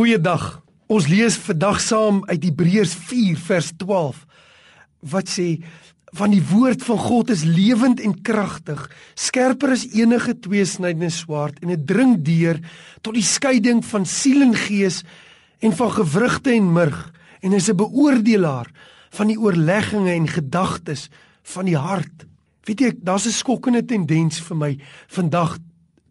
Goeiedag. Ons lees vandag saam uit Hebreërs 4 vers 12 wat sê van die woord van God is lewend en kragtig, skerper as enige tweesnydende swaard en dit dring deur tot die skeiding van siel en gees en van gewrigte en murg en is 'n beoordelaar van die oorlegginge en gedagtes van die hart. Weet jy, daar's 'n skokkende tendens vir my vandag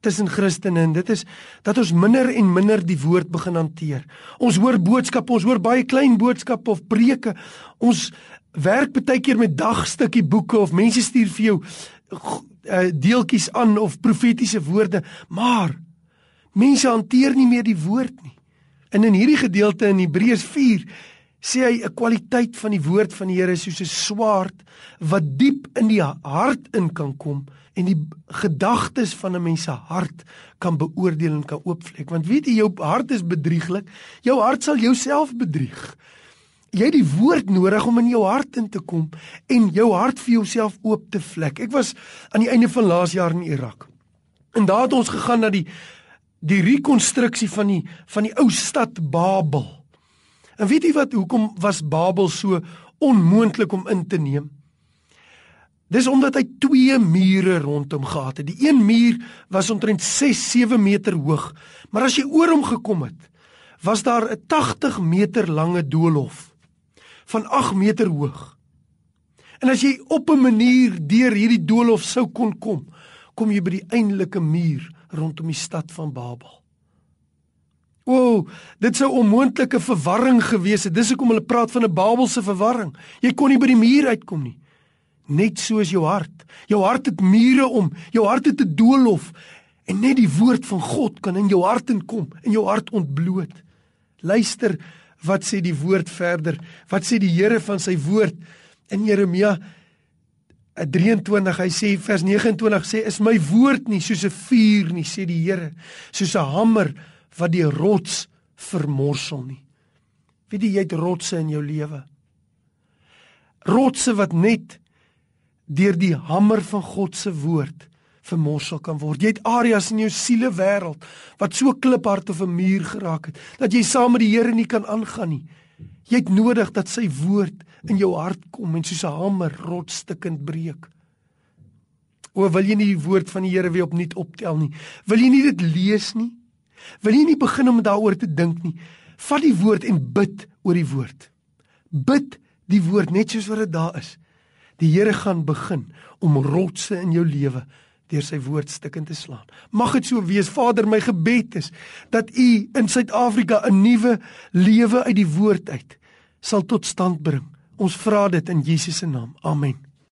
tussen Christene en dit is dat ons minder en minder die woord begin hanteer. Ons hoor boodskappe, ons hoor baie klein boodskappe of preke. Ons werk baie keer met dagstukkie boeke of mense stuur vir jou uh, deeltjies aan of profetiese woorde, maar mense hanteer nie meer die woord nie. En in hierdie gedeelte in Hebreërs 4 sê hy 'n kwaliteit van die woord van die Here soos 'n swaard wat diep in die hart in kan kom en die gedagtes van 'n mens se hart kan beoordeel en kan oopvlek want weet jy jou hart is bedrieglik. Jou hart sal jouself bedrieg. Jy het die woord nodig om in jou hart in te kom en jou hart vir jouself oop te vlek. Ek was aan die einde van laas jaar in Irak. En daar het ons gegaan na die die rekonstruksie van die van die ou stad Babel En weet jy wat hoekom was Babel so onmoontlik om in te neem? Dis omdat hy twee mure rondom gehad het. Die een muur was omtrent 6-7 meter hoog, maar as jy oor hom gekom het, was daar 'n 80 meter lange doolhof van 8 meter hoog. En as jy op 'n manier deur hierdie doolhof sou kon kom, kom jy by die eindelike muur rondom die stad van Babel. O, wow, dit sou onmoontlike verwarring gewees het. Dis hoekom hulle praat van 'n Babelse verwarring. Jy kon nie by die muur uitkom nie. Net soos jou hart. Jou hart het mure om. Jou hart het 'n doolhof en net die woord van God kan in jou hart inkom en jou hart ontbloot. Luister wat sê die woord verder? Wat sê die Here van sy woord in Jeremia 23 hy sê vers 29 sê is my woord nie soos 'n vuur nie sê die Here soos 'n hamer wat die rots vermorsel nie. Wie die jy het rotse in jou lewe? Rotse wat net deur die hamer van God se woord vermorsel kan word. Jy het areas in jou siele wêreld wat so kliphard of 'n muur geraak het dat jy saam met die Here nie kan aangaan nie. Jy het nodig dat sy woord in jou hart kom en soos 'n hamer rotstukkend breek. O, wil jy nie die woord van die Here weer opnuut optel nie? Wil jy nie dit lees nie? Wil jy nie begin om daaroor te dink nie? Vat die woord en bid oor die woord. Bid die woord net soos wat dit daar is. Die Here gaan begin om rotse in jou lewe deur sy woord stukkend te slaan. Mag dit so wees. Vader, my gebed is dat U in Suid-Afrika 'n nuwe lewe uit die woord uit sal tot stand bring. Ons vra dit in Jesus se naam. Amen.